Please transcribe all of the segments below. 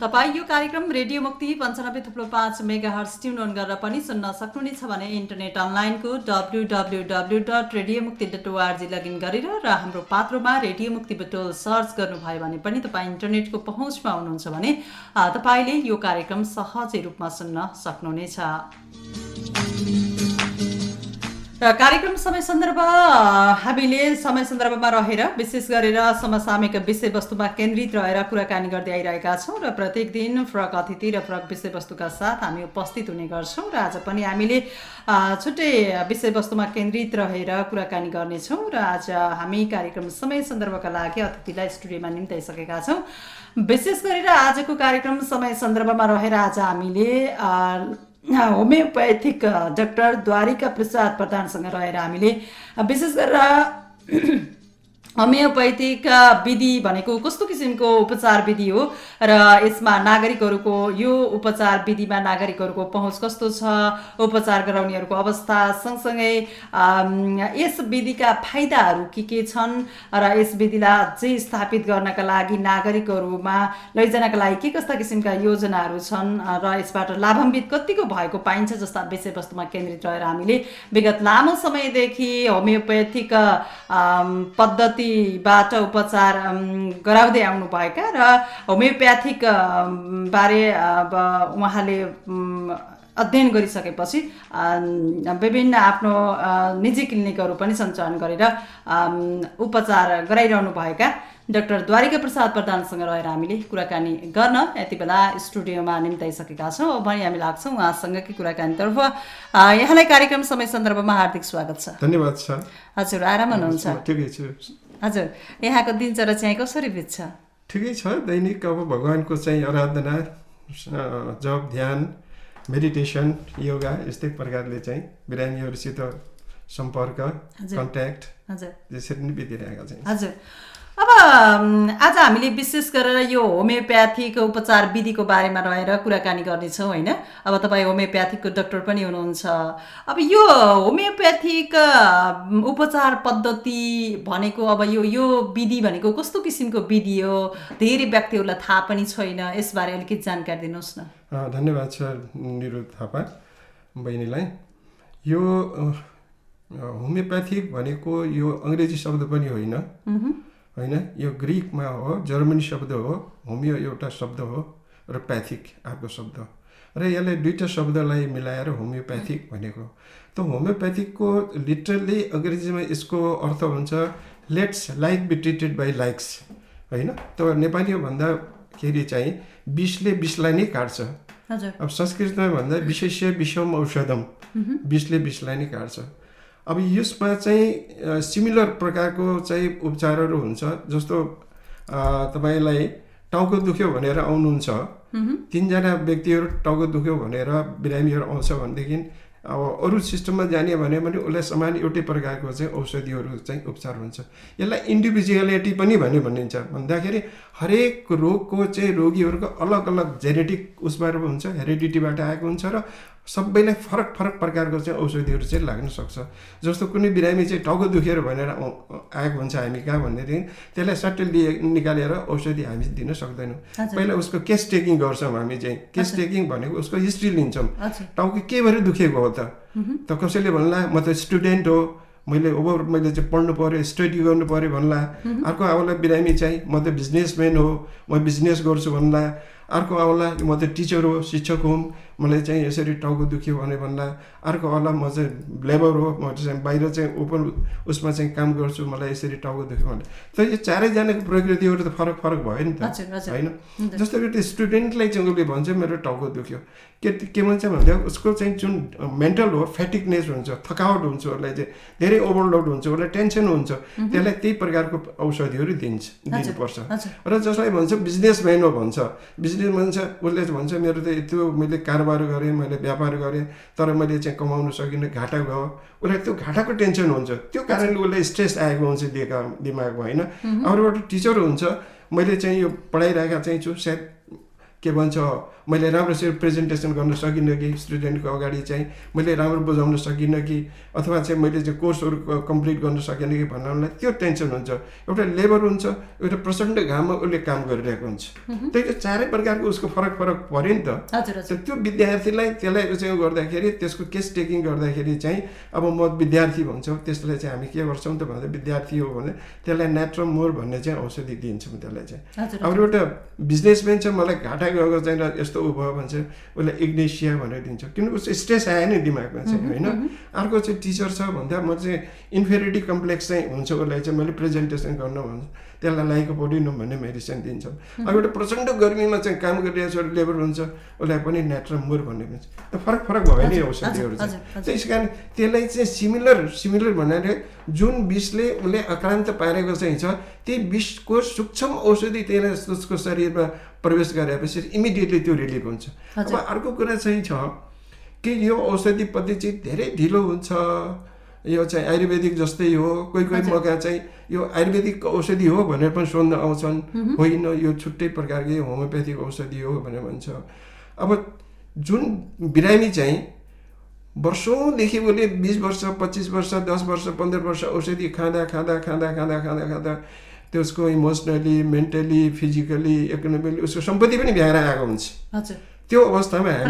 तपाईँ यो कार्यक्रम रेडियो मुक्ति पन्चानब्बे थुप्रो पाँच मेगा हर्स ट्युन अन गरेर पनि सुन्न सक्नुहुनेछ भने इन्टरनेट अनलाइनको W W W dot radio Mukti dot ORG login गरेर र हाम्रो पात्रोमा रेडियो मुक्ति बटोल सर्च गर्नुभयो भने पनि तपाईँ इन्टरनेटको पहुँचमा हुनुहुन्छ भने तपाईँले यो कार्यक्रम सहजै रूपमा सुन्न सक्नुहुनेछ। कार्यक्रम समय सन्दर्भ हामीले समय सन्दर्भमा रहेर विशेष गरेर समसामयिक विषयवस्तुमा केन्द्रित रहेर कुराकानी गर्दै आइरहेका छौँ र प्रत्येक दिन फरक अतिथि र फरक विषयवस्तुका साथ हामी उपस्थित हुने गर्छौँ र आज पनि हामीले छुट्टै विषयवस्तुमा केन्द्रित रहेर कुराकानी गर्नेछौँ र आज हामी कार्यक्रम समय सन्दर्भका लागि अतिथिलाई स्टुडियोमा निम्ताइसकेका छौँ। विशेष गरेर आजको कार्यक्रम समय सन्दर्भमा रहेर आज हामीले होमियोपेथिक डाक्टर द्वारिका प्रसाद प्रधानसँग रहेर हामीले विशेष गरेर होमियोपेथिक विधि भनेको कस्तो किसिमको उपचार विधि हो? र यसमा नागरिकहरूको यो उपचार विधिमा नागरिकहरूको पहुँच कस्तो छ? उपचार गराउनेहरूको अवस्था सँगसँगै यस विधिका फाइदाहरू के के छन्? र यस विधिलाई अझै स्थापित गर्नका लागि नागरिकहरूमा लैजानका लागि के कस्ता किसिमका योजनाहरू छन्? र यसबाट लाभान्वित कतिको भएको पाइन्छ जस्ता विषयवस्तुमा केन्द्रित रहेर हामीले विगत लामो समयदेखि होमियोपेथिक पद्धति पद्धतिबाट उपचार गराउँदै आउनुभएका र होमियोप्याथिक बारे अब उहाँले अध्ययन गरिसकेपछि विभिन्न आफ्नो निजी क्लिनिकहरू पनि सञ्चालन गरेर उपचार गराइरहनु भएका डाक्टर द्वारिका प्रसाद प्रधानसँग रहेर हामीले कुराकानी गर्न यति बेला स्टुडियोमा निम्ताइसकेका छौँ। भने हामी लाग्छौँ उहाँसँगकै कुराकानीतर्फ यहाँलाई कार्यक्रम समय सन्दर्भमा हार्दिक स्वागत छ। धन्यवाद छ हजुर आराम हुनुहुन्छ। हजुर यहाँको दिनचर्या चाहिँ कसरी बित्छ? ठिकै छ दैनिक अब भगवान्को चाहिँ आराधना जप ध्यान मेडिटेसन योगा यस्तै प्रकारले चाहिँ बिरामीहरूसित सम्पर्क कन्ट्याक्ट हजुर। यसरी नै बितिरहेका छन्। हजुर। आज हामीले विशेष गरेर यो होमियोप्याथिक उपचार विधिको बारेमा रहेर कुराकानी गर्नेछौँ होइन? अब तपाईँ होमियोप्याथिकको डक्टर पनि हुनुहुन्छ। अब यो होमियोप्याथिक उपचार पद्धति भनेको अब यो यो विधि भनेको कस्तो किसिमको विधि हो? धेरै व्यक्तिहरूलाई थाहा पनि छैन। यसबारे अलिकति जानकारी दिनुहोस् न। धन्यवाद छ निरु थापा बहिनीलाई। यो होमियोप्याथिक भनेको यो अङ्ग्रेजी शब्द पनि होइन। होइन? यो ग्रिकमा हो जर्मनी शब्द हो होमियो एउटा शब्द हो र प्याथिक अर्को शब्द र यसले दुईवटा शब्दलाई मिलाएर होमियोप्याथिक भनेको त होमियोप्याथिकको लिटरली अङ्ग्रेजीमा यसको अर्थ हुन्छ let's like be treated by likes होइन? त नेपालीमा भन्दाखेरि चाहिँ विषले विषलाई नै काट्छ अब संस्कृतमा भन्दा विशेष विषम औषधम विषले विषलाई नै काट्छ अब यसमा चाहिँ सिमिलर प्रकारको चाहिँ उपचारहरू हुन्छ जस्तो तपाईँलाई टाउको दुख्यो भनेर आउनुहुन्छ। तिनजना व्यक्तिहरू टाउको दुख्यो भनेर बिरामीहरू आउँछ भनेदेखि अब अरू सिस्टममा जाने भने पनि उसलाई समान एउटै प्रकारको चाहिँ औषधिहरू चाहिँ उपचार हुन्छ। यसलाई इन्डिभिजुअलिटी पनि भन्यो भनिन्छ। भन्दाखेरि हरेक रोगको चाहिँ रोगीहरूको अलग अलग जेनेटिक उसबाट हुन्छ हेरिडिटीबाट आएको हुन्छ र सबैलाई फरक फरक प्रकारको चाहिँ औषधिहरू चाहिँ लाग्न सक्छ। जस्तो कुनै बिरामी चाहिँ टाउको दुखेर भनेर आएको हुन्छ हामी कहाँ भनेदेखि त्यसलाई सट्टै लिए निकालेर औषधि हामी दिन सक्दैनौँ। पहिला उसको केस टेकिङ गर्छौँ हामी चाहिँ। केस टेकिङ भनेको उसको हिस्ट्री लिन्छौँ। टाउको के भएर दुखेको हो त? त कसैले भन्ला म त स्टुडेन्ट हो मैले ओभर मैले चाहिँ पढ्नु पऱ्यो स्टडी गर्नु पऱ्यो भन्ला। अर्को आउला बिरामी चाहिँ म त बिजनेसम्यान हो म बिजनेस गर्छु भन्ला। अर्को आउला म त टिचर हो शिक्षक हुँ मलाई चाहिँ यसरी टाउको दुख्यो भने भन्दा अर्को होला म चाहिँ लेबर हो म चाहिँ बाहिर चाहिँ ओपन उसमा चाहिँ काम गर्छु मलाई यसरी टाउको दुख्यो भने। त यो चारैजनाको प्रकृतिहरू त फरक फरक भयो नि त। होइन? जस्तो कि त्यो स्टुडेन्टलाई चाहिँ उसले भन्छ मेरो टाउको दुख्यो। के के भन्छ भन्दा उसको चाहिँ जुन मेन्टल हो फ्याटिकनेस हुन्छ थकावट हुन्छ उसलाई चाहिँ धेरै ओभरलोड हुन्छ उसलाई टेन्सन हुन्छ त्यसलाई त्यही प्रकारको औषधिहरू दिन्छ दिनुपर्छ। र जसलाई भन्छ बिजनेसम्यान हो भन्छ। बिजनेसम्यान छ उसले भन्छ मेरो त यत्रो मैले कारोबार गरेँ मैले व्यापार गरेँ तर मैले चाहिँ कमाउनु सकिनँ घाटा गयो उसलाई त्यो घाटाको टेन्सन हुन्छ। त्यो कारणले उसलाई स्ट्रेस आएको हुन्छ दिएका दिमागमा होइन? अरूबाट टिचर हुन्छ। मैले चाहिँ यो पढाइरहेका चाहिँ छु सायद के भन्छ मैले राम्रोसँग प्रेजेन्टेसन गर्न सकिनँ कि स्टुडेन्टको अगाडि चाहिँ मैले राम्रो बुझाउन सकिनँ कि अथवा चाहिँ मैले चाहिँ कोर्सहरू कम्प्लिट गर्न सकेन कि भन्नलाई त्यो टेन्सन हुन्छ। एउटा लेबर हुन्छ एउटा प्रचण्ड घाममा उसले काम गरिरहेको हुन्छ। त्यही चारै प्रकारको उसको फरक फरक पऱ्यो नि त। त त्यो विद्यार्थीलाई त्यसलाई चाहिँ गर्दाखेरि त्यसको केस टेकिङ गर्दाखेरि चाहिँ अब म विद्यार्थी भन्छौँ त्यसलाई चाहिँ हामी के गर्छौँ त भन्दा विद्यार्थी हो भने त्यसलाई नेट्रम मोर भन्ने चाहिँ औषधि दिन्छौँ त्यसलाई चाहिँ। अब एउटा बिजनेसम्यान चाहिँ मलाई घाटा गएको चाहिँ यस्तो उ भयो भने चाहिँ उसलाई इग्नेसिया भनेर दिन्छ। किनकि उसको स्ट्रेस आयो नि दिमागमा चाहिँ होइन? अर्को चाहिँ टिचर छ भन्दा म चाहिँ इन्फेरिटी कम्प्लेक्स चाहिँ हुन्छ उसलाई चाहिँ मैले प्रेजेन्टेसन गर्न भन्छु। त्यसलाई लाइको पोडिनम भन्ने मेडिसिन दिन्छौँ अब एउटा प्रचण्ड गर्मीमा चाहिँ काम गरिरहेको छ लेबर हुन्छ उसलाई पनि नेट्रम मोर भन्ने त्यो फरक फरक भयो नि औषधिहरू चाहिँ। त्यस कारण त्यसलाई चाहिँ सिमिलर सिमिलर भन्नाले जुन विषले उसले आक्रान्त पारेको चाहिँ छ त्यही विषको सूक्ष्म औषधि त्यसलाई उसको शरीरमा प्रवेश गरेपछि इमिडिएटली त्यो रिलिफ हुन्छ। अब। अर्को कुरा चाहिँ छ कि यो औषधि पद्धति चाहिँ धेरै ढिलो हुन्छ। यो चाहिँ आयुर्वेदिक जस्तै हो कोही कोही। मौका चाहिँ यो आयुर्वेदिक औषधि हो भनेर पनि सोध्न आउँछन्। होइन यो छुट्टै प्रकारकै होमियोपेथिक औषधि हो भनेर भन्छ। अब जुन बिरामी चाहिँ वर्षौँदेखि उसले बिस वर्ष पच्चिस वर्ष दस वर्ष पन्ध्र वर्ष औषधि खाँदा खाँदा खाँदा खाँदा खाँदा खाँदा त्यसको इमोसनली मेन्टली फिजिकली इकोनोमिकली उसको सम्पत्ति पनि भ्याएर आएको हुन्छ। हजुर। त्यो अवस्थामा हामी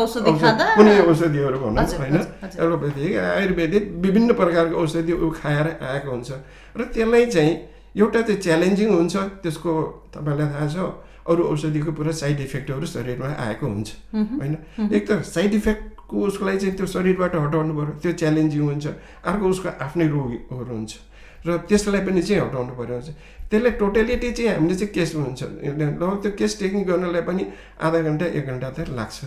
औषधि कुनै औषधिहरू भनौँ होइन। एलोपेथिक आयुर्वेदिक विभिन्न प्रकारको औषधि ऊ खाएर आएको हुन्छ र त्यसलाई चाहिँ एउटा चाहिँ च्यालेन्जिङ हुन्छ त्यसको तपाईँलाई थाहा छ अरू औषधिको पुरा साइड इफेक्टहरू शरीरमा आएको हुन्छ होइन एक त साइड इफेक्टको उसको लागि चाहिँ त्यो शरीरबाट हटाउनु पऱ्यो त्यो च्यालेन्जिङ हुन्छ अर्को उसको आफ्नै रोगहरू हुन्छ र त्यसलाई पनि चाहिँ हटाउनु पऱ्यो त्यसलाई टोटलिटी चाहिँ हामीले चाहिँ केस हुन्छ। ल त्यो केस टेकिङ गर्नलाई पनि आधा घन्टा एक घन्टा त लाग्छ।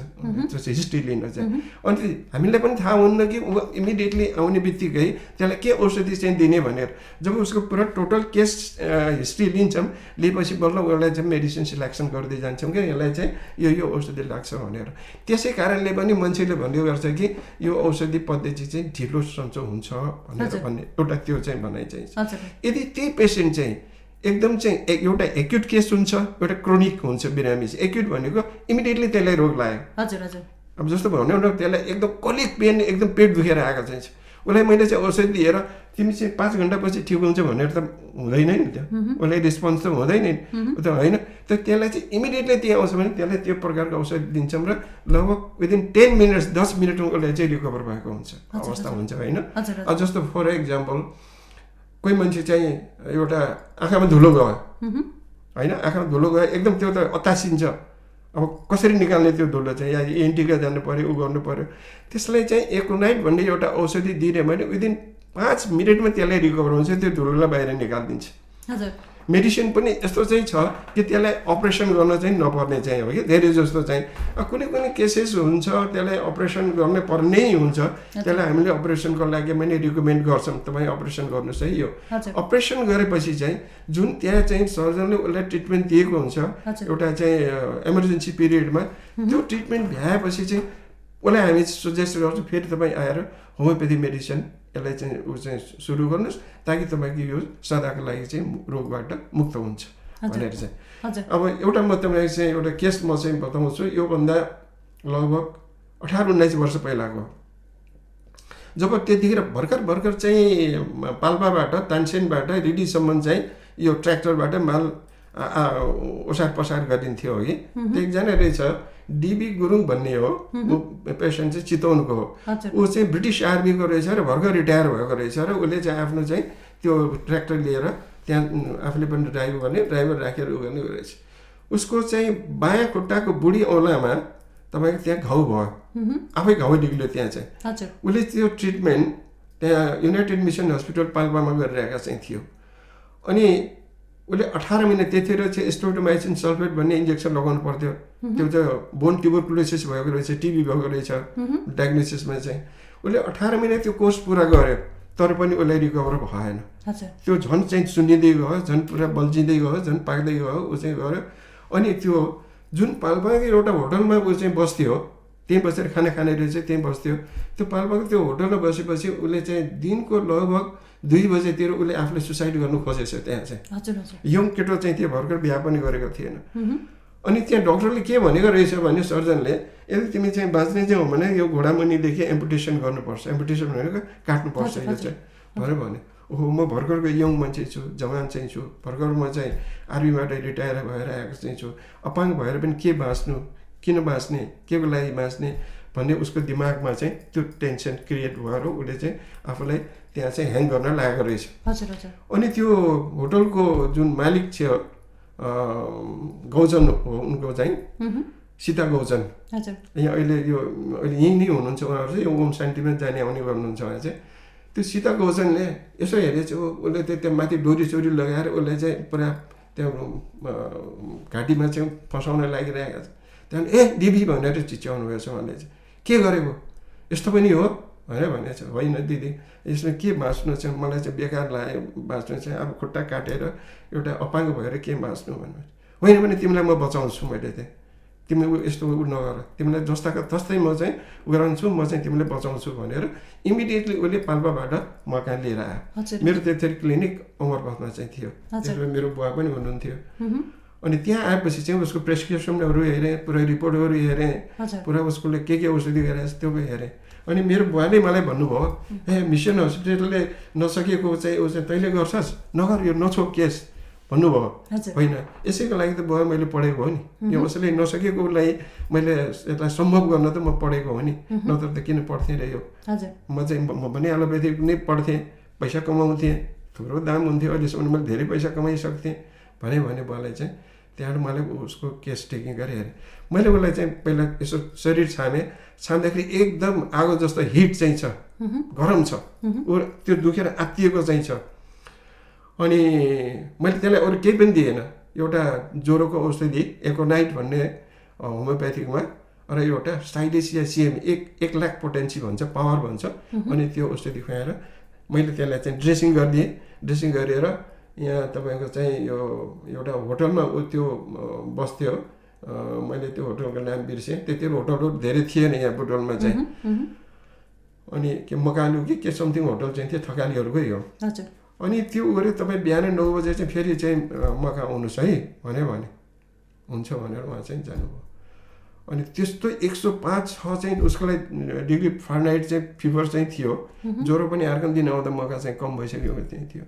त्यो चाहिँ हिस्ट्री लिन चाहिँ। अनि हामीलाई पनि थाहा हुन्न कि ऊ इमिडिएटली आउने बित्तिकै त्यसलाई के औषधि चाहिँ दिने भनेर। जब उसको पुरा टोटल केस हिस्ट्री लिन्छौँ लिएपछि बल्ल उसलाई चाहिँ मेडिसिन सिलेक्सन गर्दै जान्छौँ कि यसलाई चाहिँ यो यो औषधि लाग्छ भनेर। त्यसै कारणले पनि मान्छेले भन्ने गर्छ कि यो औषधि पद्धति चाहिँ ढिलो सन्चो हुन्छ भनेर। भन्ने एउटा त्यो चाहिँ भनाइ चाहिँ यदि त्यही पेसेन्ट चाहिँ एकदम चाहिँ ए- एउटा एक्युट केस हुन्छ एउटा क्रोनिक हुन्छ बिरामी चाहिँ एक्युट भनेको इमिडिएटली त्यसलाई रोग लाग्यो। हजुर हजुर। अब जस्तो भन्यो न त्यसलाई एकदम कलिक पेन एकदम पेट दुखेर आएको चाहिँ। उसलाई मैले चाहिँ औषधि दिएर तिमी चाहिँ पाँच घन्टापछि ठिक हुन्छ भनेर त हुँदैन नि त्यो उसलाई रिस्पोन्स त हुँदैन नि। त होइन त त्यसलाई चाहिँ इमिडिएटली त्यहाँ आउँछ भने त्यसलाई त्यो प्रकारको औषधि दिन्छौँ र लगभग विदिन टेन मिनट्स दस मिनटमा उसलाई चाहिँ रिकभर भएको हुन्छ। अवस्था हुन्छ होइन? जस्तो फर एक्जाम्पल कोही मान्छे चाहिँ एउटा आँखामा धुलो गयो। होइन? आँखामा धुलो गयो। एकदम त्यो त अतासिन्छ अब कसरी निकाल्ने त्यो धुलो चाहिँ? या एन्टिका जानु पऱ्यो उ गर्नु पऱ्यो त्यसलाई चाहिँ एकोनाइट भन्ने एउटा औषधि दिने भने विदिन पाँच मिनटमा त्यसलाई रिकभर हुन्छ। त्यो धुलोलाई बाहिर निकालिदिन्छ। हजुर। मेडिसिन पनि यस्तो चाहिँ छ कि त्यसलाई अपरेसन गर्न चाहिँ नपर्ने चाहिँ हो कि? धेरै जस्तो चाहिँ। कुनै कुनै केसेस हुन्छ त्यसलाई अपरेसन गर्नै पर्ने हुन्छ। त्यसलाई हामीले अपरेसनको लागि पनि रिकमेन्ड गर्छौँ। तपाईँ अपरेसन गर्नुहोस् है यो। अपरेसन गरेपछि चाहिँ जुन त्यहाँ चाहिँ सर्जनले उसलाई ट्रिटमेन्ट दिएको हुन्छ। एउटा चाहिँ इमर्जेन्सी पिरियडमा त्यो ट्रिटमेन्ट भ्याएपछि चाहिँ उसलाई हामी सजेस्ट गर्छौँ फेरि तपाईँ आएर होमियोपेथी मेडिसिन यसलाई चाहिँ ऊ चाहिँ सुरु गर्नुहोस् ताकि तपाईँको यो सदाको लागि चाहिँ रोगबाट मुक्त हुन्छ। भनेर चाहिँ। अब एउटा म तपाईँलाई चाहिँ एउटा केस म चाहिँ बताउँछु योभन्दा लगभग अठार उन्नाइस वर्ष पहिलाको। जब त्यतिखेर भर्खर भर्खर चाहिँ पाल्पाबाट तानसेनबाट रिडीसम्म चाहिँ यो ट्र्याक्टरबाट माल ओसार पसार गरिन्थ्यो कि त्यो एकजना रहेछ डिबी गुरुङ भन्ने हो। ऊ पेसेन्ट चाहिँ चितवनको हो। ऊ चाहिँ ब्रिटिस आर्मीको रहेछ र भर्खर रिटायर भएको रहेछ र उसले चाहिँ आफ्नो चाहिँ त्यो ट्र्याक्टर लिएर त्यहाँ आफूले पनि ड्राइभ गर्ने ड्राइभर राखेर उ गर्ने रहेछ उसको चाहिँ बायाँ खुट्टाको बुढी औँलामा तपाईँको त्यहाँ घाउ भयो। आफै घाउ निक्ल्यो त्यहाँ चाहिँ। उसले त्यो ट्रिटमेन्ट त्यहाँ युनाइटेड मिसन हस्पिटल पाल्पामा गरिरहेका चाहिँ थियो। अनि उसले अठार महिना त्यतिखेर चाहिँ स्टोटोमाइसिन सल्फेट भन्ने इन्जेक्सन लगाउनु पर्थ्यो। त्यो चाहिँ बोन ट्युबरकुलोसिस भएको रहेछ टिबी भएको रहेछ डायग्नोसिसमा चाहिँ। उसले अठार महिना त्यो कोर्स पुरा गर्यो तर पनि उसलाई रिकभर भएन। त्यो झन् चाहिँ सुन्निँदै गयो झन् पुरा बल्झिँदै गयो झन् पाक्दै गयो ऊ चाहिँ गऱ्यो। अनि त्यो जुन पाल्पाको एउटा होटलमा ऊ चाहिँ बस्थ्यो त्यहीँ बसेर खाना खाने रहेछ त्यहीँ बस्थ्यो। त्यो पाल्पाको त्यो होटलमा बसेपछि उसले चाहिँ दिनको लगभग दुई बजेतिर उसले आफूले सुसाइड गर्नु खोजेछ त्यहाँ चाहिँ। यङ केटो चाहिँ त्यो भर्खर बिहा पनि गरेको थिएन। अनि त्यहाँ डक्टरले के भनेको रहेछ भने सर्जनले यदि तिमी चाहिँ बाँच्ने चाहिँ हो भने यो घोडामुनिदेखि एम्पुटेसन गर्नुपर्छ। एम्पुटेसन भनेको काट्नुपर्छ यो चाहिँ। भनेर भने ओहो म भर्खरको यङ मान्छे छु जवान चाहिँ छु। भर्खर म चाहिँ आर्मीबाट रिटायर भएर आएको चाहिँ छु। अपाङ्ग भएर पनि के बाँच्नु? किन बाँच्ने? के को लागि बाँच्ने? भन्ने उसको दिमागमा चाहिँ त्यो टेन्सन क्रिएट भएर उसले चाहिँ आफूलाई त्यहाँ चाहिँ ह्याङ गर्न लागेको रहेछ। हजुर हजुर। अनि त्यो होटलको जुन मालिक थियो गौजन हो उनको चाहिँ सीता गौजन। हजुर। यहाँ अहिले यो अहिले यहीँ नै हुनुहुन्छ उहाँहरू चाहिँ यो ओम शान्तिमा जाने आउने गर्नुहुन्छ उहाँ चाहिँ। त्यो सीता गौजनले यसो हेरेछ उसले त्यो त्यहाँ माथि डोरी चोरी लगाएर उसले चाहिँ पुरा त्यो अ, घाँटीमा चाहिँ फसाउन लागिरहेको त्यहाँदेखि ए दिदी भनेर चिच्याउनु भएछ उहाँले चाहिँ के गरेको यस्तो पनि हो भनेर भनेछ होइन दिदी यसमा के बाँच्नु चाहिँ मलाई चाहिँ बेकार लाग्यो बाँच्नु चाहिँ अब खुट्टा काटेर एउटा अपाङ्ग भएर के बाँच्नु भन्नु होइन भने तिमीलाई म बचाउँछु मैले चाहिँ तिमी यस्तो उ नगर तिमीलाई जस्ताको तस्तै म चाहिँ उ गराउँछु म चाहिँ तिमीलाई बचाउँछु भनेर इमिडिएटली उसले पाल्पाबाट म कहाँ लिएर आयो मेरो त्यतिखेर क्लिनिक अमरपथमा चाहिँ थियो। त्यसमा मेरो बुवा पनि हुनुहुन्थ्यो अनि त्यहाँ आएपछि चाहिँ उसको प्रेसक्रिप्सनहरू हेरेँ पुरै रिपोर्टहरू हेरेँ पुरा उसकोले के के औषधि गरेछ त्यो हेरेँ अनि मेरो बुवाले मलाई भन्नुभयो ए मिसन हस्पिटलले नसकेको चाहिँ ऊ चाहिँ तैँले गर्छस् नगर यो नछोक केस भन्नुभयो होइन यसैको लागि त बुवा मैले पढेको हो नि यो उसले नसकेको उसलाई मैले यसलाई सम्भव गर्न त म पढेको हो नि नत्र त किन पढ्थेँ र यो म चाहिँ म पनि एलोप्याथी नै पढ्थेँ पैसा कमाउँथेँ थुप्रो दाम हुन्थ्यो अहिलेसम्म मैले धेरै पैसा कमाइसक्थेँ भने भने बुवालाई चाहिँ त्यहाँबाट मैले उसको केस टेकिङ गरेँ हेरेँ। मैले उसलाई चाहिँ पहिला यसो शरीर छामेँ छाम्दाखेरि एकदम आगो जस्तो हिट चाहिँ छ गरम छ। ऊ त्यो दुखेर आत्तिएको चाहिँ छ। अनि मैले त्यसलाई अरू केही पनि दिएन। एउटा ज्वरोको औषधि एकोनाइट भन्ने होमियोप्याथिकमा र एउटा स्टाइलिसिया सिएम एक एक लाख पोटेन्सी भन्छ पावर भन्छ। अनि त्यो औषधि खुवाएर मैले त्यसलाई चाहिँ ड्रेसिङ गरिदिएँ। ड्रेसिङ गरेर यहाँ तपाईँको चाहिँ यो एउटा होटलमा ऊ त्यो बस्थ्यो। मैले त्यो होटलको नाम बिर्सेँ। त्यति होटलहरू धेरै थिएन यहाँ बुटोलमा चाहिँ। अनि के मकालु कि के समथिङ होटल चाहिँ थियो थकालीहरूकै हो। अनि त्यो गऱ्यो तपाईँ बिहान नौ बजे चाहिँ फेरि चाहिँ मका आउनुहोस् है भन्यो भने। हुन्छ भनेर उहाँ चाहिँ जानुभयो। अनि त्यस्तो एक सौ पाँच छ चाहिँ उसको लागि डिग्री फारेनहाइट चाहिँ फिभर चाहिँ थियो। ज्वरो पनि अर्को दिन आउँदा मका चाहिँ कम भइसकेको थियो।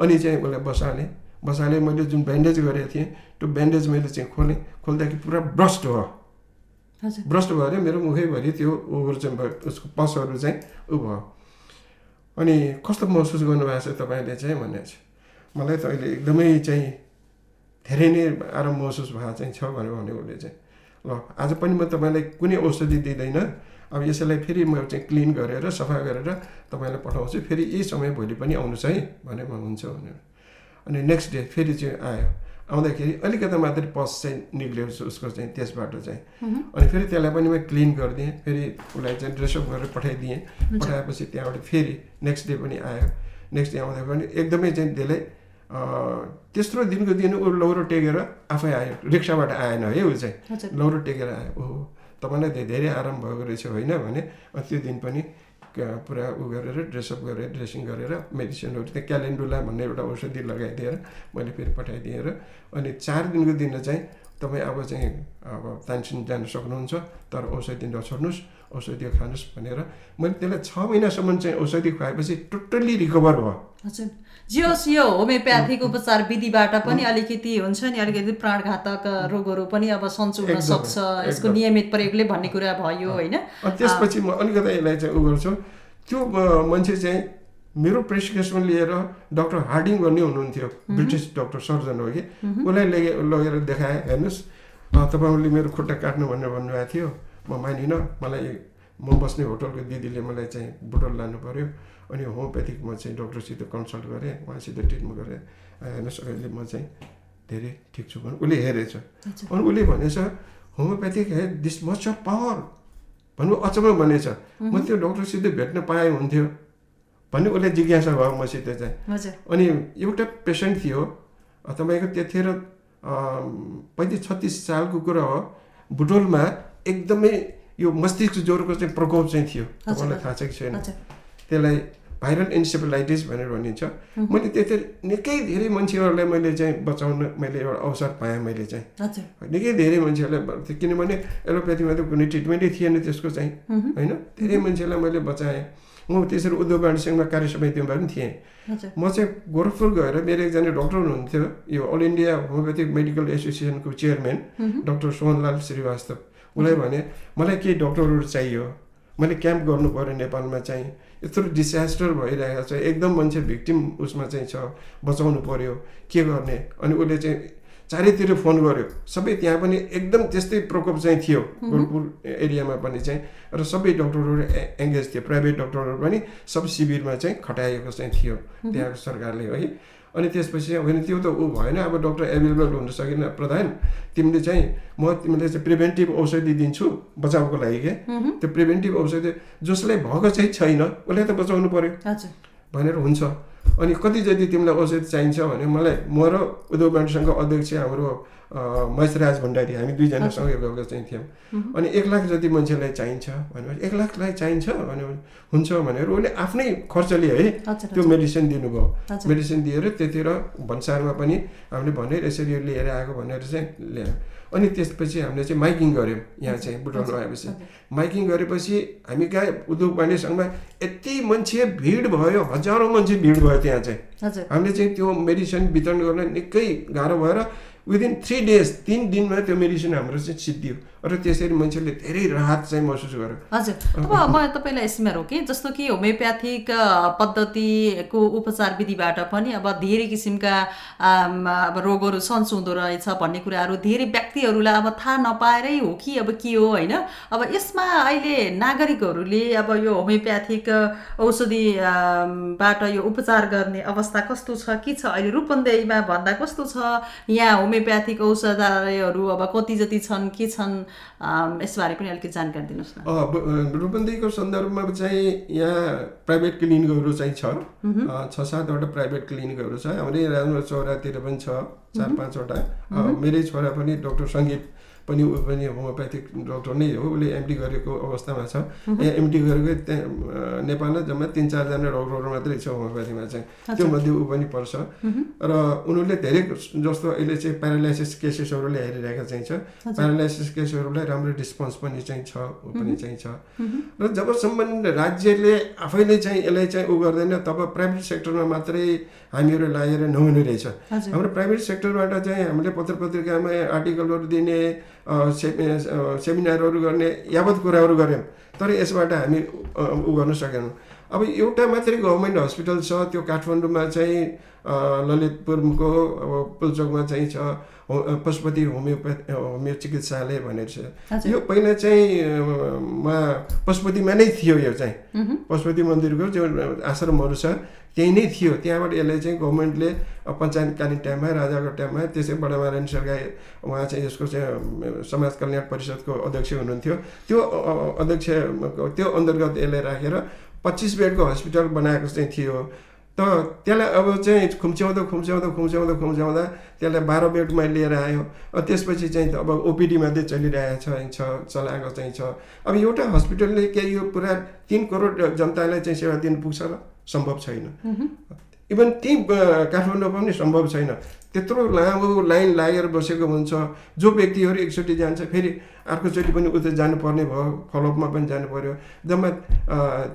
अनि चाहिँ उसलाई बसालेँ बसालेँ मैले जुन ब्यान्डेज गरेको थिएँ त्यो ब्यान्डेज मैले चाहिँ खोलेँ। खोल्दाखेरि पुरा ब्रस्ट भयो। ब्रस्ट भएर मेरो मुखैभरि त्यो उहरू चाहिँ भयो उसको पसहरू चाहिँ उ भयो। अनि कस्तो महसुस गर्नुभएको छ तपाईँले चाहिँ भनेको छ। मलाई त अहिले एकदमै चाहिँ धेरै नै आराम महसुस भएको चाहिँ छ भनेर भने उसले चाहिँ। ल आज पनि म तपाईँलाई कुनै औषधि दिँदैन। अब यसैलाई फेरि म चाहिँ क्लिन गरेर सफा गरेर तपाईँलाई पठाउँछु। फेरि यही समय भोलि पनि आउनुहोस् है भने म हुन्छ भनेर। अनि नेक्स्ट डे फेरि चाहिँ आयो। आउँदाखेरि अलिकति मात्रै पस चाहिँ निक्ल्यो उस- उसको चाहिँ त्यसबाट चाहिँ। अनि फेरि त्यसलाई पनि म क्लिन गरिदिएँ। फेरि उसलाई चाहिँ ड्रेसअप गरेर पठाइदिएँ। पठाएपछि त्यहाँबाट फेरि नेक्स्ट डे पनि आयो। नेक्स्ट डे आउँदा पनि एकदमै चाहिँ त्यसले तेस्रो दिनको दिन ऊ लौरो टेकेर आफै आयो। रिक्साबाट आएन है ऊ चाहिँ। लौरो टेकेर आयो। ओहो। तपाईँलाई धेरै आराम भएको रहेछ होइन भने त्यो दिन पनि पुरा उ गरेर ड्रेसअप गरेर ड्रेसिङ गरेर मेडिसिनहरू त्यहाँ क्यालेन्डुला भन्ने एउटा औषधि लगाइदिएर मैले फेरि पठाइदिएँ र अनि चार दिनको दिन चाहिँ तपाईँ अब चाहिँ अब तानसिन जान सक्नुहुन्छ तर औषधि नछोड्नुहोस्। औषधि खानुहोस् भनेर मैले त्यसलाई छ महिनासम्म चाहिँ औषधि खुवाएपछि टोटल्ली रिकभर भयो। हजुर। जे होस् यो होमियोप्याथिक उपचार विधिबाट पनि अलिकति हुन्छ नि अलिकति प्राणघातक रोगहरू पनि अब सन्चो हुन सक्छ यसको। नियमित प्रयोगले भन्ने कुरा भयो होइन? त्यसपछि म अलिकति यसलाई चाहिँ उ गर्छु। त्यो मान्छे चाहिँ मेरो प्रेसक्रिप्सन लिएर डक्टर हार्डिङ भन्ने हुनुहुन्थ्यो ब्रिटिस डक्टर सर्जन हो कि। उसलाई लगे लगेर देखाएँ हेर्नुहोस्। अ, तपाईँहरूले मेरो खुट्टा काट्नु भनेर भन्नुभएको थियो। म मानिनँ मलाई म बस्ने होटलको दिदीले मलाई चाहिँ बुटोल लानु पऱ्यो अनि होमियोप्याथिक म चाहिँ डक्टरसित कन्सल्ट गरेँ उहाँसित ट्रिटमेन्ट गरेँ। हेर्नुहोस् अहिले म चाहिँ धेरै ठिक छु भने उसले हेरेछ। अनि उसले भनेछ होमियोप्याथिक हे दिस मच अफ पावर भन्नु अचम्म भनेछ। म त्यो डक्टरसित भेट्न पाएँ हुन्थ्यो। भन्ने उसले जिज्ञासा भयो मसित चाहिँ। अनि एउटा पेसेन्ट थियो तपाईँको त्यतिखेर पैँतिस छत्तिस सालको कुरा हो। बुटोलमा एकदमै यो मस्तिष्क ज्वरोको चाहिँ प्रकोप चाहिँ थियो। तपाईँलाई थाहा छ कि छैन? त्यसलाई भाइरल इन्सेफेलाइटिस भनेर भनिन्छ। मैले त्यति निकै धेरै मान्छेहरूलाई मैले चाहिँ बचाउन मैले एउटा अवसर पाएँ मैले चाहिँ। निकै धेरै मान्छेहरूलाई किनभने एलोप्याथीमा त कुनै ट्रिटमेन्टै थिएन त्यसको चाहिँ होइन? धेरै मान्छेलाई मैले बचाएँ। म त्यसरी उद्योग सङ्घमा कार्य समितिमा पनि थिएँ। म चाहिँ गोरखपुर गएर मेरो एकजना डक्टर हुनुहुन्थ्यो। यो अल इन्डिया होमियोपेथिक मेडिकल एसोसिएसनको चेयरम्यान डक्टर सोहनलाल श्रीवास्तव। उसलाई भने मलाई केही डक्टरहरू चाहियो। मैले क्याम्प गर्नु पऱ्यो नेपालमा चाहिँ। यत्रो डिसास्टर भइरहेको छ। एकदम मान्छे भिक्टिम उसमा चाहिँ छ। बचाउनु पऱ्यो के गर्ने? अनि उसले चाहिँ चारैतिर फोन गर्यो। सबै त्यहाँ पनि एकदम त्यस्तै प्रकोप चाहिँ थियो। गोरखपुर एरियामा पनि चाहिँ। र सबै डक्टरहरू एङ्गेज थियो प्राइभेट डक्टरहरू पनि सब शिविरमा चाहिँ खटाइएको चाहिँ थियो। त्यहाँको सरकारले है। अनि त्यसपछि होइन त्यो त ऊ भएन अब डक्टर एभाइलेबल हुन सकेन प्रधान तिमीले चाहिँ म तिमीले चाहिँ प्रिभेन्टिभ औषधि दिन्छु बचाउको लागि के? त्यो प्रिभेन्टिभ औषधि जसलाई भएको चाहिँ छैन उसलाई त बचाउनु हजुर। भनेर हुन्छ। अनि कति जति तिमीलाई औषधि चाहिन्छ भने मलाई म र उद्योग सङ्घको अध्यक्ष हाम्रो अ, महेशराज भण्डारी हामी दुईजना सँगै गएको चाहिँ थियौँ। अनि एक लाख जति मान्छेलाई चाहिन्छ भनेपछि एक लाखलाई चाहिन्छ भने हुन्छ भनेर उसले आफ्नै खर्चले है त्यो मेडिसिन दिनुभयो। मेडिसिन दिएर त्यतिर भन्सारमा पनि हामीले भने यसरी लिएर आएको भनेर चाहिँ ल्यायो अनि त्यसपछि हामीले चाहिँ माइकिङ गऱ्यौँ। यहाँ चाहिँ बुटोल आएपछि माइकिङ गरेपछि हामी कहाँ उद्योग सङ्घमा यति मान्छे भिड भयो हजारौँ मान्छे भिड भयो त्यहाँ चाहिँ। हामीले चाहिँ त्यो मेडिसिन वितरण गर्न निकै गाह्रो भएर विदिन थ्री डेज तिन दिनमा त्यो मेडिसिन हाम्रो चाहिँ सिद्धियो र त्यसरी मान्छेले धेरै राहत चाहिँ महसुस गर्यो हजुर अब म तपाईँलाई यसमा रोकेँ जस्तो कि होमियोप्याथिक पद्धतिको उपचार विधिबाट पनि अब धेरै किसिमका अब रोगहरू सन्चो हुँदो रहेछ भन्ने कुराहरू धेरै व्यक्तिहरूलाई अब थाहा नपाएरै हो कि अब के हो होइन? अब यसमा अहिले नागरिकहरूले अब यो होमियोप्याथिक अ, औषधि आम, बाट यो उपचार गर्ने अवस्था कस्तो छ के छ अहिले? रूपन्देहीमा भन्दा कस्तो छ? यहाँ होमियोप्याथिक औषधालयहरू अब कति जति छन् के छन् यसबारे पनि अलिकति जानकारी दिनुहोस् न। रूपन्देहीको सन्दर्भमा चाहिँ यहाँ प्राइभेट क्लिनिकहरू चाहिँ छ सातवटा प्राइभेट क्लिनिकहरू छ। हाम्रै राम्रो चौरातिर पनि छ चार पाँचवटा। मेरै छोरा पनि डक्टर सङ्गीत पनि ऊ पनि होमियोप्याथिक डक्टर नै हो उसले एमडी गरेको अवस्थामा छ। यहाँ एमडी गरेको त्यहाँ नेपालमा जम्मा तिन चारजना डक्टरहरू मात्रै छ होमियोप्याथीमा चाहिँ। त्यो मध्ये ऊ पनि पर्छ। र उनीहरूले धेरै जस्तो अहिले चाहिँ प्यारालाइसिस केसेसहरू ल्याइरहेका चाहिँ छ। प्यारालाइसिस केसहरूलाई राम्रो रिस्पोन्स पनि चाहिँ छ ऊ पनि चाहिँ छ। र जबसम्म राज्यले आफैले चाहिँ यसलाई चाहिँ उ गर्दैन तब प्राइभेट सेक्टरमा मात्रै हामीहरू लागेर नहुने रहेछ। हाम्रो प्राइभेट सेक्टरबाट चाहिँ हामीले पत्र पत्रिकामा आर्टिकलहरू दिने सेमिनारहरू गर्ने यावत कुराहरू गऱ्यौँ। तर यसबाट हामी उ गर्न सकेनौँ। अब एउटा मात्रै गभर्मेन्ट हस्पिटल छ त्यो काठमाडौँमा चाहिँ ललितपुरको अब पुल्चोकमा चाहिँ छ पशुपति होमियोप्याथ होमियो चिकित्सालय भनेर छ। यो पहिला चाहिँ मा पशुपतिमा नै थियो यो चाहिँ। पशुपति मन्दिरको जो आश्रमहरू छ त्यही नै थियो। त्यहाँबाट यसलाई चाहिँ गभर्मेन्टले पञ्चायतकालीन टाइममा राजाको टाइममा त्यसै बडामारायण सरकार उहाँ चाहिँ यसको चाहिँ समाज कल्याण परिषदको अध्यक्ष हुनुहुन्थ्यो। त्यो अध्यक्ष त्यो अन्तर्गत यसलाई राखेर पच्चिस बेडको हस्पिटल बनाएको चाहिँ थियो। त त्यसलाई अब चाहिँ खुम्च्याउँदा खुम्च्याउँदा खुम्च्याउँदा खुम्च्याउँदा त्यसलाई बाह्र बेडमा लिएर आयो। त्यसपछि चाहिँ अब ओपिडी मात्रै चलिरहेको छ छ चलाएको चाहिँ छ। अब एउटा हस्पिटलले के यो पुरा तिन करोड जनतालाई चाहिँ सेवा दिनु पुग्छ र सम्भव छैन। इभन त्यहीँ काठमाडौँमा पनि सम्भव छैन। त्यत्रो लामो लाइन लागेर बसेको हुन्छ। जो व्यक्तिहरू एकचोटि जान्छ फेरि अर्कोचोटि पनि उता जानुपर्ने भयो फलोअपमा पनि जानु पर्यो जम्मा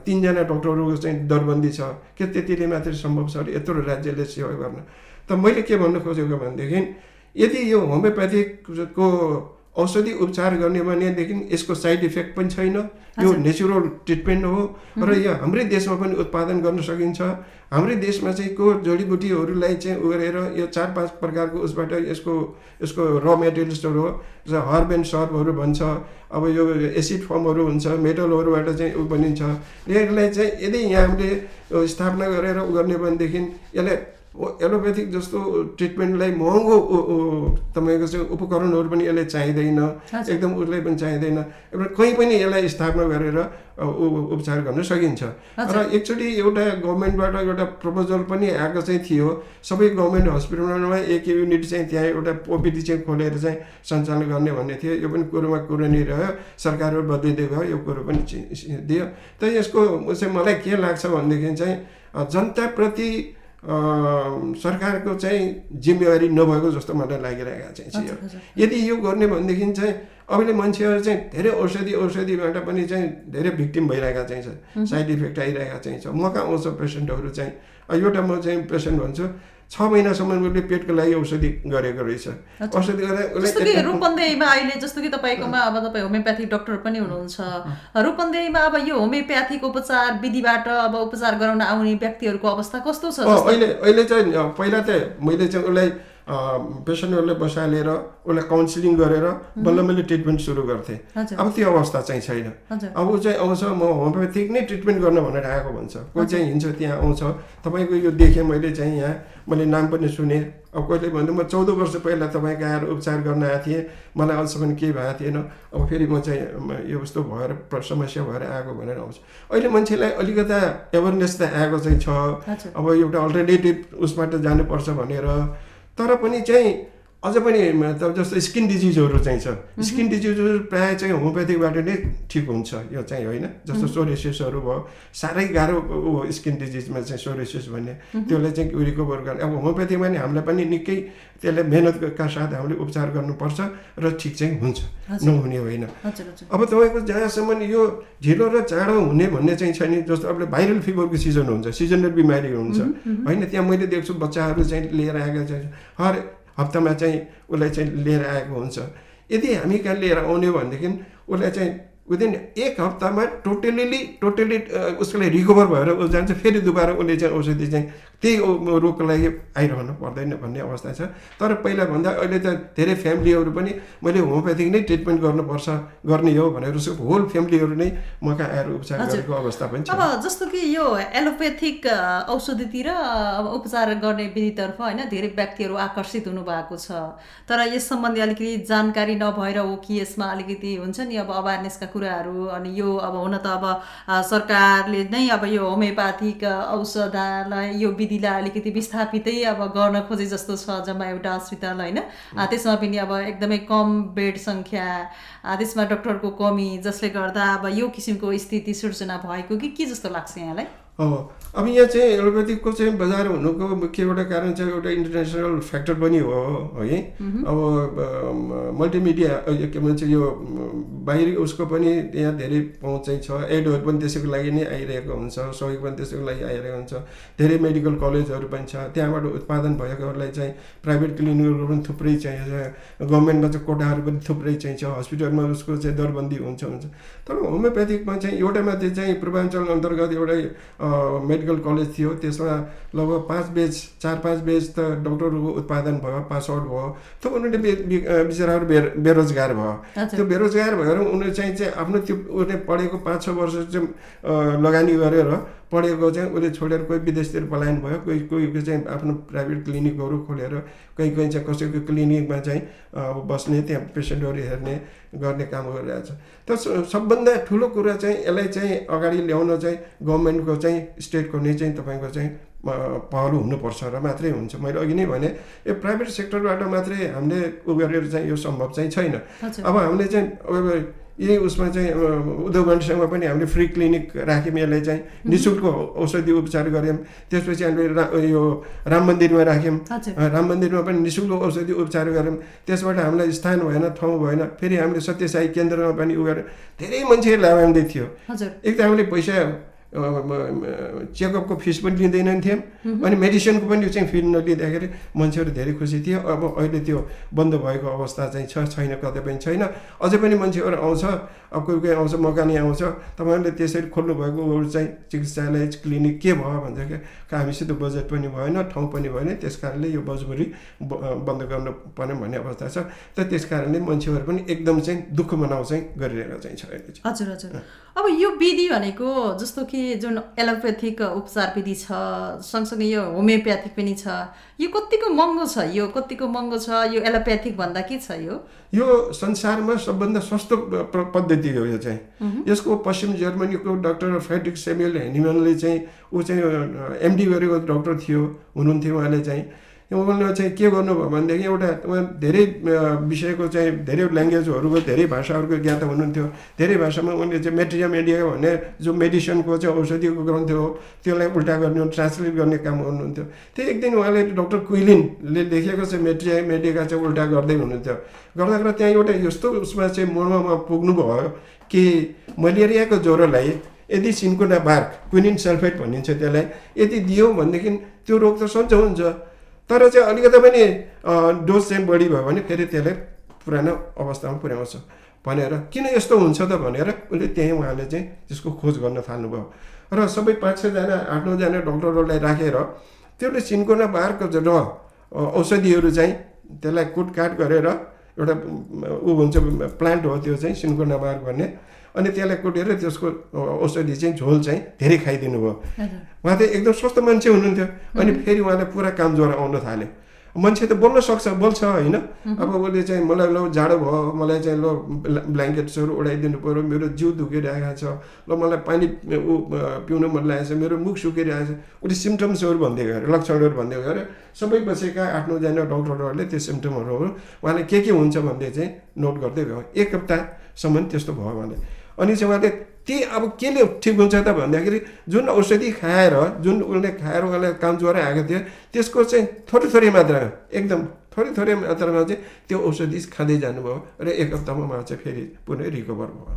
तिनजना डक्टरहरूको चाहिँ दरबन्दी छ। के त्यतिले मात्रै सम्भव छ यत्रो राज्यले सेवा गर्न? त मैले के भन्नु खोजेको भनेदेखि यदि यो होमियोप्याथिकको औषधि उपचार गर्ने भनेदेखि यसको साइड इफेक्ट पनि छैन। यो नेचुरल ट्रिटमेन्ट हो र यो हाम्रै देशमा पनि उत्पादन गर्न सकिन्छ। हाम्रै देशमा चाहिँ को जडीबुटीहरूलाई चाहिँ उ गरेर यो चार पाँच प्रकारको उसबाट यसको यसको र मेटेरियल्सहरू हो जस्तो हर्ब एन्ड सर्बहरू भन्छ। अब यो एसिड फर्महरू हुन्छ मेटलहरूबाट चाहिँ उ बनिन्छ यसलाई चाहिँ यदि यहाँ हामीले स्थापना गरेर उ गर्ने भनेदेखि यसलाई ओ- एलोपेथिक जस्तो ट्रिटमेन्टलाई महँगो तपाईँको चाहिँ उपकरणहरू पनि यसले चाहिँदैन। एकदम उसलाई पनि चाहिँदैन। एउटा कहीँ पनि यसलाई स्थापना गरेर उपचार गर्न सकिन्छ। र एकचोटि एउटा गभर्मेन्टबाट एउटा प्रपोजल पनि आएको चाहिँ थियो। सबै गभर्मेन्ट हस्पिटलमा एक युनिट चाहिँ त्यहाँ एउटा ओपिडी चाहिँ खोलेर चाहिँ सञ्चालन गर्ने भन्ने थियो। यो पनि कुरोमा कुरो नै रह्यो। सरकारहरू बदलिँदै गयो यो कुरो पनि दियो। त यसको चाहिँ मलाई के लाग्छ भनेदेखि चाहिँ जनताप्रति सरकारको चाहिँ जिम्मेवारी नभएको जस्तो मलाई लागिरहेको चाहिँ छ यो। यदि यो गर्ने भनेदेखि चाहिँ अहिले मान्छेहरू चाहिँ धेरै औषधि औषधिबाट पनि चाहिँ धेरै भिक्टिम भइरहेका चाहिँ छ। साइड इफेक्ट आइरहेका चाहिँ छ। म कहाँ आउँछ पेसेन्टहरू चाहिँ। एउटा म चाहिँ पेसेन्ट भन्छु छ महिनासम्म उसले पेटको लागि औषधि गरेको रहेछ। औषधि गरेर रूपन्देहीमा अहिले जस्तो कि तपाईँकोमा अब तपाईँ होमियोप्याथिक डक्टर पनि हुनुहुन्छ। रूपन्देहीमा अब यो होमियोप्याथिक उपचार विधिबाट अब उपचार गराउन आउने व्यक्तिहरूको अवस्था कस्तो छ? अहिले अहिले चाहिँ पहिला त मैले चाहिँ उसलाई पेसेन्टहरूलाई बसालेर उसलाई काउन्सिलिङ गरेर बल्ल मैले ट्रिटमेन्ट सुरु गर्थेँ। अब त्यो अवस्था चाहिँ छैन। अब ऊ चाहिँ आउँछ म होमियोप्याथिक नै ट्रिटमेन्ट गर्न भनेर आएको भन्छ कोही चाहिँ हिँड्छ त्यहाँ आउँछ। तपाईँको यो देखेँ मैले चाहिँ यहाँ मैले नाम पनि सुनेँ। अब कहिले भन्दा म चौध वर्ष पहिला तपाईँको आएर उपचार गर्न आएको थिएँ। मलाई अहिलेसम्म केही भएको थिएन। अब फेरि म चाहिँ यो यस्तो भएर समस्या भएर आएको भनेर आउँछ। अहिले मान्छेलाई अलिकता एवेरनेस त आएको चाहिँ छ। अब एउटा अल्टरनेटिभ उसबाट जानुपर्छ भनेर तर पनि चाहिँ अझ पनि जस्तो स्किन डिजिजहरू चाहिँ छ। स्किन डिजिजहरू प्रायः चाहिँ होमियोप्याथीबाट नै ठिक हुन्छ यो चाहिँ होइन। जस्तो सोरेसिसहरू भयो साह्रै गाह्रो ऊ स्किन डिजिजमा चाहिँ सोरेसिस भन्ने। त्यसलाई चाहिँ रिकभर गर्ने अब होमियोप्याथीमा नि हामीलाई पनि निकै त्यसलाई मेहनतका साथ हामीले उपचार गर्नुपर्छ र ठिक चाहिँ हुन्छ। नहुने होइन। अब तपाईँको जहाँसम्म यो ढिलो र चाँडो हुने भन्ने चाहिँ छ नि जस्तो अब भाइरल फिभरको सिजन हुन्छ सिजनल बिमारी हुन्छ। होइन त्यहाँ मैले देख्छु बच्चाहरू चाहिँ लिएर आएका हर हप्तामा चाहिँ उसलाई चाहिँ लिएर आएको हुन्छ। यदि हामी कहाँ लिएर आउने भनेदेखि उसलाई चाहिँ विदिन एक हप्तामा टोटल्ली टोटल्ली उसको लागि रिकभर भएर ऊ जान्छ फेरि दुबारा उसले चाहिँ औषधि चाहिँ त्यही रोगको लागि आइरहनु पर्दैन भन्ने अवस्था छ। तर पहिलाभन्दा अहिले त धेरै फ्यामिलीहरू पनि मैले होमियोप्याथिक नै ट्रिटमेन्ट गर्नुपर्छ गर्ने हो भनेर उसको होल फ्यामिलीहरू नै म कहाँ आएर उपचार। गरेको अवस्था पनि छ। अब जस्तो कि यो एलोपेथिक अ, औषधितिर अब उपचार गर्ने विधितर्फ होइन धेरै व्यक्तिहरू आकर्षित हुनु भएको छ। तर यस सम्बन्धी अलिकति जानकारी नभएर हो कि यसमा अलिकति हुन्छ नि अब अवेरनेसका कुराहरू अनि यो अब हुन त अब सरकारले नै अब यो होमियोप्याथिक औषधलाई यो विधिलाई अलिकति विस्थापितै अब गर्न खोजे जस्तो छ जम्मा एउटा अस्पताल होइन? त्यसमा पनि अब एकदमै कम बेड सङ्ख्या त्यसमा डक्टरको कमी जसले गर्दा अब यो किसिमको स्थिति सिर्जना भएको कि के जस्तो लाग्छ यहाँलाई? अब अब यहाँ चाहिँ एलोपेथिकको चाहिँ बजार हुनुको मुख्य एउटा कारण चाहिँ एउटा इन्टरनेसनल फ्याक्टर पनि हो है? अब मल्टिमिडिया के भन्छ यो बाहिरी उसको पनि यहाँ धेरै पहुँच चाहिँ छ। एडहरू पनि त्यसैको लागि नै आइरहेको हुन्छ सहयोग पनि त्यसैको लागि आइरहेको हुन्छ। धेरै मेडिकल कलेजहरू पनि छ। त्यहाँबाट उत्पादन भएकोहरूलाई चाहिँ प्राइभेट क्लिनिकहरू पनि थुप्रै चाहिँ गभर्मेन्टमा चाहिँ कोटाहरू पनि थुप्रै चाहिँ छ हस्पिटलमा उसको चाहिँ दरबन्दी हुन्छ हुन्छ। तर होमियोप्याथिकमा चाहिँ एउटा मात्रै चाहिँ पूर्वाञ्चल अन्तर्गत एउटै मेडिकल कलेज थियो त्यसमा लगभग पाँच बेच चार पाँच बेच त डक्टरहरूको उत्पादन भयो पास आउट भयो। त उनीहरूले बे- बिचराहरू बेर बेरोजगार भयो। त्यो बेरोजगार भएर उनीहरू चाहिँ चाहिँ आफ्नो त्यो उसले पढेको पाँच छ वर्ष चाहिँ लगानी गरेर पढेको चाहिँ उसले छोडेर कोही विदेशतिर पलायन भयो कोही कोही चाहिँ आफ्नो प्राइभेट क्लिनिकहरू खोलेर कोही कोही चाहिँ कसैको क्लिनिकमा चाहिँ अब बस्ने त्यहाँ पेसेन्टहरू हेर्ने गर्ने काम गरिरहेको छ त सबभन्दा ठुलो कुरा चाहिँ यसलाई चाहिँ अगाडि ल्याउन चाहिँ गभर्मेन्टको चाहिँ स्टेटको नै चाहिँ तपाईँको चाहिँ पहल हुनुपर्छ र मात्रै हुन्छ। मैले अघि नै भने यो प्राइभेट सेक्टरबाट मात्रै हामीले उ गरेर चाहिँ यो सम्भव चाहिँ छैन। अब हामीले चाहिँ यही उसमा चाहिँ अब उद्योग मन्त्रीसँग पनि हामीले फ्री क्लिनिक राख्यौँ यसलाई चाहिँ नि शुल्क औषधि उपचार गऱ्यौँ। त्यसपछि हामीले रा यो राम मन्दिरमा राख्यौँ। राम मन्दिरमा पनि नि शुल्क औषधि उपचार गऱ्यौँ। त्यसबाट हामीलाई स्थान भएन ठाउँ भएन। फेरि हामीले सत्यसाई केन्द्रमा पनि उ गरेर धेरै मान्छेहरू लाभान्वित थियो। एक त हामीले पैसा चेकअपको फिस पनि लिँदैनन् थियौँ अनि मेडिसिनको पनि चाहिँ फी नलिँदाखेरि मान्छेहरू धेरै खुसी थियो अब अहिले त्यो बन्द भएको अवस्था चाहिँ छ छैन कतै पनि छैन। अझै पनि मान्छेहरू आउँछ अब कोही कोही आउँछ मकानी आउँछ। तपाईँहरूले त्यसरी खोल्नु भएको ऊ चाहिँ चिकित्सालय क्लिनिक के भयो भन्दाखेरि हामीसित बजेट पनि भएन ठाउँ पनि भएन। त्यस कारणले यो मजबुरी ब- बन्द गर्नु पर्ने भन्ने अवस्था छ। त त्यस कारणले मान्छेहरू पनि एकदम चाहिँ दुःख मनाउ चाहिँ गरिरहेको चाहिँ छ हजुर हजुर। अब यो विधि भनेको जस्तो कि जुन एलोपेथिक उपचार विधि छ सँगसँगै यो होमियोप्याथिक पनि छ यो कतिको महँगो छ? यो कतिको महँगो छ? यो एलोप्याथिक भन्दा के छ यो? यो संसारमा सबभन्दा सस्तो पद्धति हो यो चाहिँ। यसको पश्चिम जर्मनीको डाक्टर फ्रेडरिक सेम्युल हेनिमनले चाहिँ ऊ चाहिँ एमडी गरेको डक्टर थियो हुनुहुन्थ्यो उहाँले चाहिँ। उहाँले चाहिँ के गर्नुभयो भनेदेखि एउटा उहाँ धेरै विषयको चाहिँ धेरै ल्याङ्ग्वेजहरूको धेरै भाषाहरूको ज्ञाता हुनुहुन्थ्यो। धेरै भाषामा उनले चाहिँ मेट्रिया मेडिया भन्ने जो मेडिसिनको चाहिँ औषधिको ग्रन्थ हो त्यसलाई उल्टा गर्ने ट्रान्सलेट गर्ने काम गर्नुहुन्थ्यो। त्यही एक दिन उहाँले डक्टर क्विलिनले लेखेको चाहिँ मेट्रिया मेडिका चाहिँ उल्टा गर्दै हुनुहुन्थ्यो। गर्दा गर्दा त्यहाँ एउटा यस्तो उसमा चाहिँ मर्ममा पुग्नुभयो कि मलेरियाको ज्वरोलाई यदि सिन्कोना बार्क क्विनिन सल्फेट भनिन्छ त्यसलाई यदि दियो भनेदेखि त्यो रोग त सन्चो हुन्छ। तर चाहिँ अलिकति पनि डोज चाहिँ बढी भयो भने फेरि त्यसलाई पुरानो अवस्थामा पुर्याउँछ। भनेर किन यस्तो हुन्छ त भनेर उसले त्यहीँ उहाँले चाहिँ त्यसको खोज गर्न थाल्नुभयो। र सबै पाँच छजना आठ नौजना डक्टरहरूलाई राखेर त्यसले सिन्कोना बारको र औषधिहरू चाहिँ त्यसलाई कुटकाट गरेर एउटा ऊ हुन्छ प्लान्ट हो त्यो चाहिँ सिन्कोना बार भन्ने। अनि त्यसलाई कुटेर त्यसको औषधि चाहिँ झोल चाहिँ धेरै खाइदिनु भयो उहाँ त एकदम स्वस्थ मान्छे हुनुहुन्थ्यो। अनि फेरि उहाँलाई पुरा काम ज्वरो आउन थाल्यो मान्छे त बोल्न सक्छ बोल्छ होइन? अब उसले चाहिँ मलाई ल जाडो भयो मलाई चाहिँ ल ब्ला- ब्ल्याङ्केट्सहरू उडाइदिनु पऱ्यो मेरो जिउ दुखिरहेको छ। ल मलाई पानी ऊ पिउनु मन लागेको छ मेरो मुख सुकिरहेको छ। उसले सिम्टम्सहरू भन्दै गएर लक्षणहरू भन्दै गएर सबै बसेका आठ नौजना डक्टरहरूले त्यो सिम्टमहरू उहाँले के के हुन्छ भन्दै चाहिँ नोट गर्दै गयो। एक हप्तासम्म त्यस्तो भयो उहाँले। अनि चाहिँ उहाँले त्यही अब केले ठिक हुन्छ त भन्दाखेरि जुन औषधि खाएर जुन उसले खाएर उहाँलाई काम ज्वरो आएको थियो त्यसको चाहिँ थोरै थोरै मात्रामा एकदम थोरै थोरै मात्रामा चाहिँ त्यो औषधि खाँदै जानुभयो र एक हप्तामा उहाँ चाहिँ फेरि पुनः रिकभर भयो।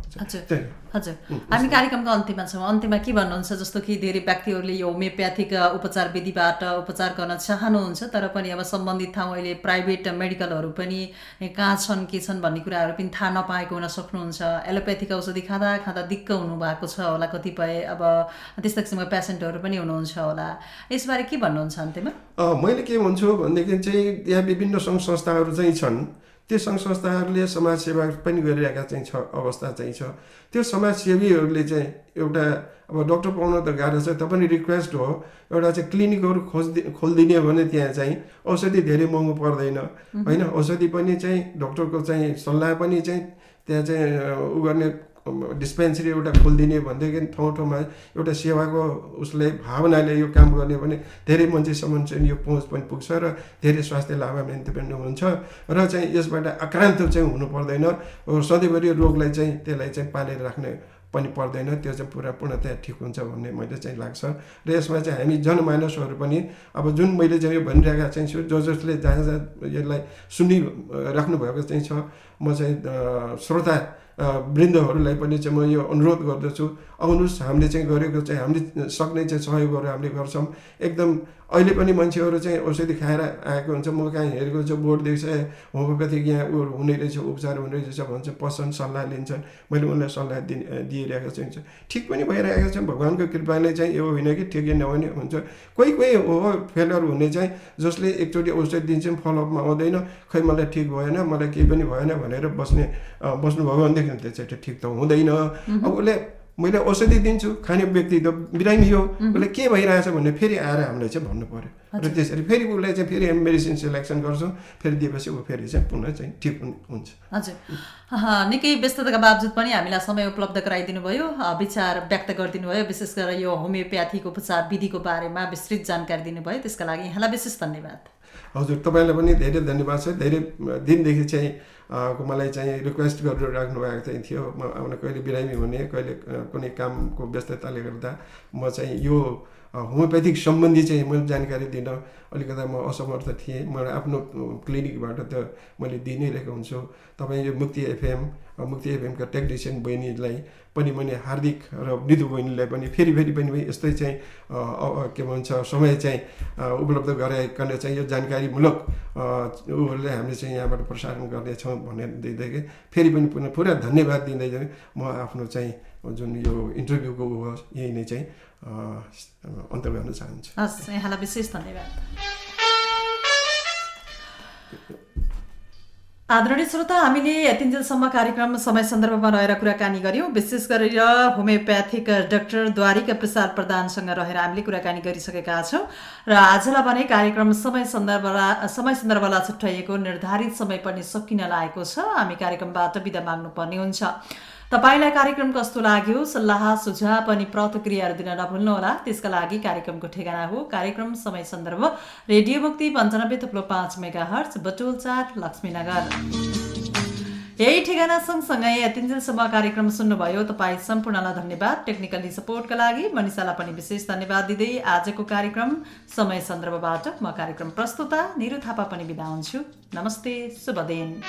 हजुर। हामी कार्यक्रमको अन्त्यमा छौँ। अन्त्यमा के भन्नुहुन्छ? जस्तो कि धेरै व्यक्तिहरूले यो होमियोप्याथिक उपचार विधिबाट उपचार गर्न चाहनुहुन्छ तर पनि अब सम्बन्धित ठाउँ अहिले प्राइभेट मेडिकलहरू पनि कहाँ छन् के छन् भन्ने कुराहरू पनि थाहा नपाएको हुन सक्नुहुन्छ। एलोप्याथिक औषधि खाँदा खाँदा दिक्क हुनुभएको छ होला कतिपय अब त्यस्ता किसिमको पेसेन्टहरू पनि हुनुहुन्छ होला। यसबारे के भन्नुहुन्छ अन्त्यमा मैले के भन्छु भनेदेखि चाहिँ यहाँ विभिन्न सङ्घ संस्थाहरू चाहिँ छन्। त्यो सङ्घ संस्थाहरूले समाजसेवा पनि गरिरहेका चाहिँ छ अवस्था चाहिँ छ। त्यो समाजसेवीहरूले चाहिँ एउटा अब डक्टर पाउन त गाह्रो छ पनि रिक्वेस्ट हो। एउटा चाहिँ क्लिनिकहरू खोजि खोलिदिने हो भने त्यहाँ चाहिँ औषधि धेरै महँगो पर्दैन। होइन औषधि पनि चाहिँ डक्टरको चाहिँ सल्लाह पनि चाहिँ त्यहाँ चाहिँ उ गर्ने डिस्पेन्सरी एउटा खोलिदिने भनेदेखि ठाउँ ठाउँमा एउटा सेवाको उसले भावनाले यो काम गर्ने भने धेरै मान्छेसम्म चाहिँ यो पहुँच पनि पुग्छ र धेरै स्वास्थ्य लाभान्वित पनि हुन्छ। र चाहिँ यसबाट आक्रान्त चाहिँ हुनु पर्दैन। सधैँभरि रोगलाई चाहिँ त्यसलाई चाहिँ पालेर राख्ने पनि पर्दैन। त्यो चाहिँ पुरा पूर्णतया ठिक हुन्छ भन्ने मैले चाहिँ लाग्छ। र यसमा चाहिँ हामी जनमानसहरू पनि अब जुन मैले चाहिँ यो भनिरहेका चाहिँ छु जो जसले जहाँ जहाँ यसलाई सुनिराख्नु भएको चाहिँ छ म चाहिँ श्रोता वृन्दहरूलाई पनि चाहिँ म यो अनुरोध गर्दछु। आउनुहोस् हामीले चाहिँ गरेको चाहिँ हामीले सक्ने चाहिँ सहयोगहरू हामीले गर्छौँ। एकदम अहिले पनि मान्छेहरू चाहिँ औषधि खाएर आएको हुन्छ म कहाँ हेरेको छु बोर्ड देख्छ ए, होमियोप्याथिक यहाँ ऊ हुने रहेछ उपचार हुने रहेछ भन्छ पस्छन् सल्लाह लिन्छन्। मैले उनलाई सल्लाह दि दिइरहेको छु ठिक पनि भइरहेको छ भगवान्को कृपाले चाहिँ यो होइन कि ठिकै नहुने हुन्छ। कोही कोही हो फेलर हुने चाहिँ जसले एकचोटि औषधि दिन्छौँ फलोअपमा आउँदैन खै मलाई ठिक भएन मलाई केही पनि भएन भनेर बस्ने बस्नुभयो भनेदेखि त्यो चाहिँ ठिक त हुँदैन। अब उसले मैले औषधि दिन्छु खाने व्यक्ति त बिरामी हो। उसले के भइरहेछ भन्ने फेरि आएर हामीलाई चाहिँ भन्नु पऱ्यो र त्यसरी फेरि उसलाई चाहिँ फेरि मेडिसिन सेलेक्सन गर्छौँ फेरि दिएपछि ऊ फेरि चाहिँ पुनः चाहिँ ठिक हुन- हुन्छ। हजुर। निकै व्यस्तताका बावजुद पनि हामीलाई समय उपलब्ध गराइदिनु भयो। विचार व्यक्त गरिदिनु भयो। विशेष गरेर यो होमियोप्याथिक उपचार विधिको बारेमा विस्तृत जानकारी दिनुभयो। त्यसका लागि यहाँलाई विशेष धन्यवाद। हजुर तपाईँलाई पनि धेरै धन्यवाद छ। धेरै दिनदेखि चाहिँ अ, मलाई चाहिँ रिक्वेस्ट गरेर राख्नु भएको चाहिँ थियो। म आउन कहिले बिरामी हुने कहिले कुनै कामको व्यस्तताले गर्दा म चाहिँ यो अ, होमियोपेथिक सम्बन्धी चाहिँ मैले जानकारी दिन अलिकता म असमर्थ थिएँ। मलाई आफ्नो क्लिनिकबाट त मैले दिइ नै रहेको हुन्छु। तपाईँ यो मुक्ति एफएम मुक्ति एफएमका टेक्निसियन बहिनीलाई पनि मैले हार्दिक र मृदु बहिनीलाई पनि फेरि फेरि पनि यस्तै चाहिँ के भन्छ समय चाहिँ उपलब्ध गराइकन चाहिँ यो जानकारीमूलक उहरूले हामीले चाहिँ यहाँबाट प्रसारण गर्नेछौँ भनेर दिँदै फेरि पनि पुनः पुरा धन्यवाद दिँदै म आफ्नो चाहिँ जुन यो इन्टरभ्यूको ऊ हो यही नै चाहिँ अन्त गर्न चाहन्छु। हस् यहाँलाई विशेष धन्यवाद। आदरणीय श्रोता हामीले यतिन्जेलसम्म कार्यक्रम समय सन्दर्भमा रहेर कुराकानी गऱ्यौँ। विशेष गरेर होमियोप्याथिक डाक्टर द्वारिका प्रसाद प्रधानसँग रहेर हामीले कुराकानी गरिसकेका छौँ र आजलाई भने कार्यक्रम समय सन्दर्भलाई समय सन्दर्भलाई छुट्याइएको निर्धारित समय पनि सकिन लागेको छ। हामी कार्यक्रमबाट बिदा माग्नुपर्ने हुन्छ। तपाईँलाई कार्यक्रम कस्तो लाग्यो सल्लाह सुझाव अनि प्रतिक्रियाहरू दिन नभुल्नुहोला त्यसका लागि कार्यक्रमको ठेगाना हो। कार्यक्रम समय सन्दर्भ रेडियो मुक्ति पन्चानब्बे थुप्लो पाँच मेगा हर्च बटुल चार लक्ष्मीनगर। यही ठेगाना सँगसँगै यतिन्जेलसम्म कार्यक्रम सुन्नुभयो। तपाईँ सम्पूर्णलाई धन्यवाद। टेक्निकली सपोर्टका लागि मनिषालाई पनि विशेष धन्यवाद दिँदै आजको कार्यक्रम समय सन्दर्भबाट म कार्यक्रम प्रस्तुता निरु थापा पनि बिदा हुन्छु। नमस्ते शुभ दिन।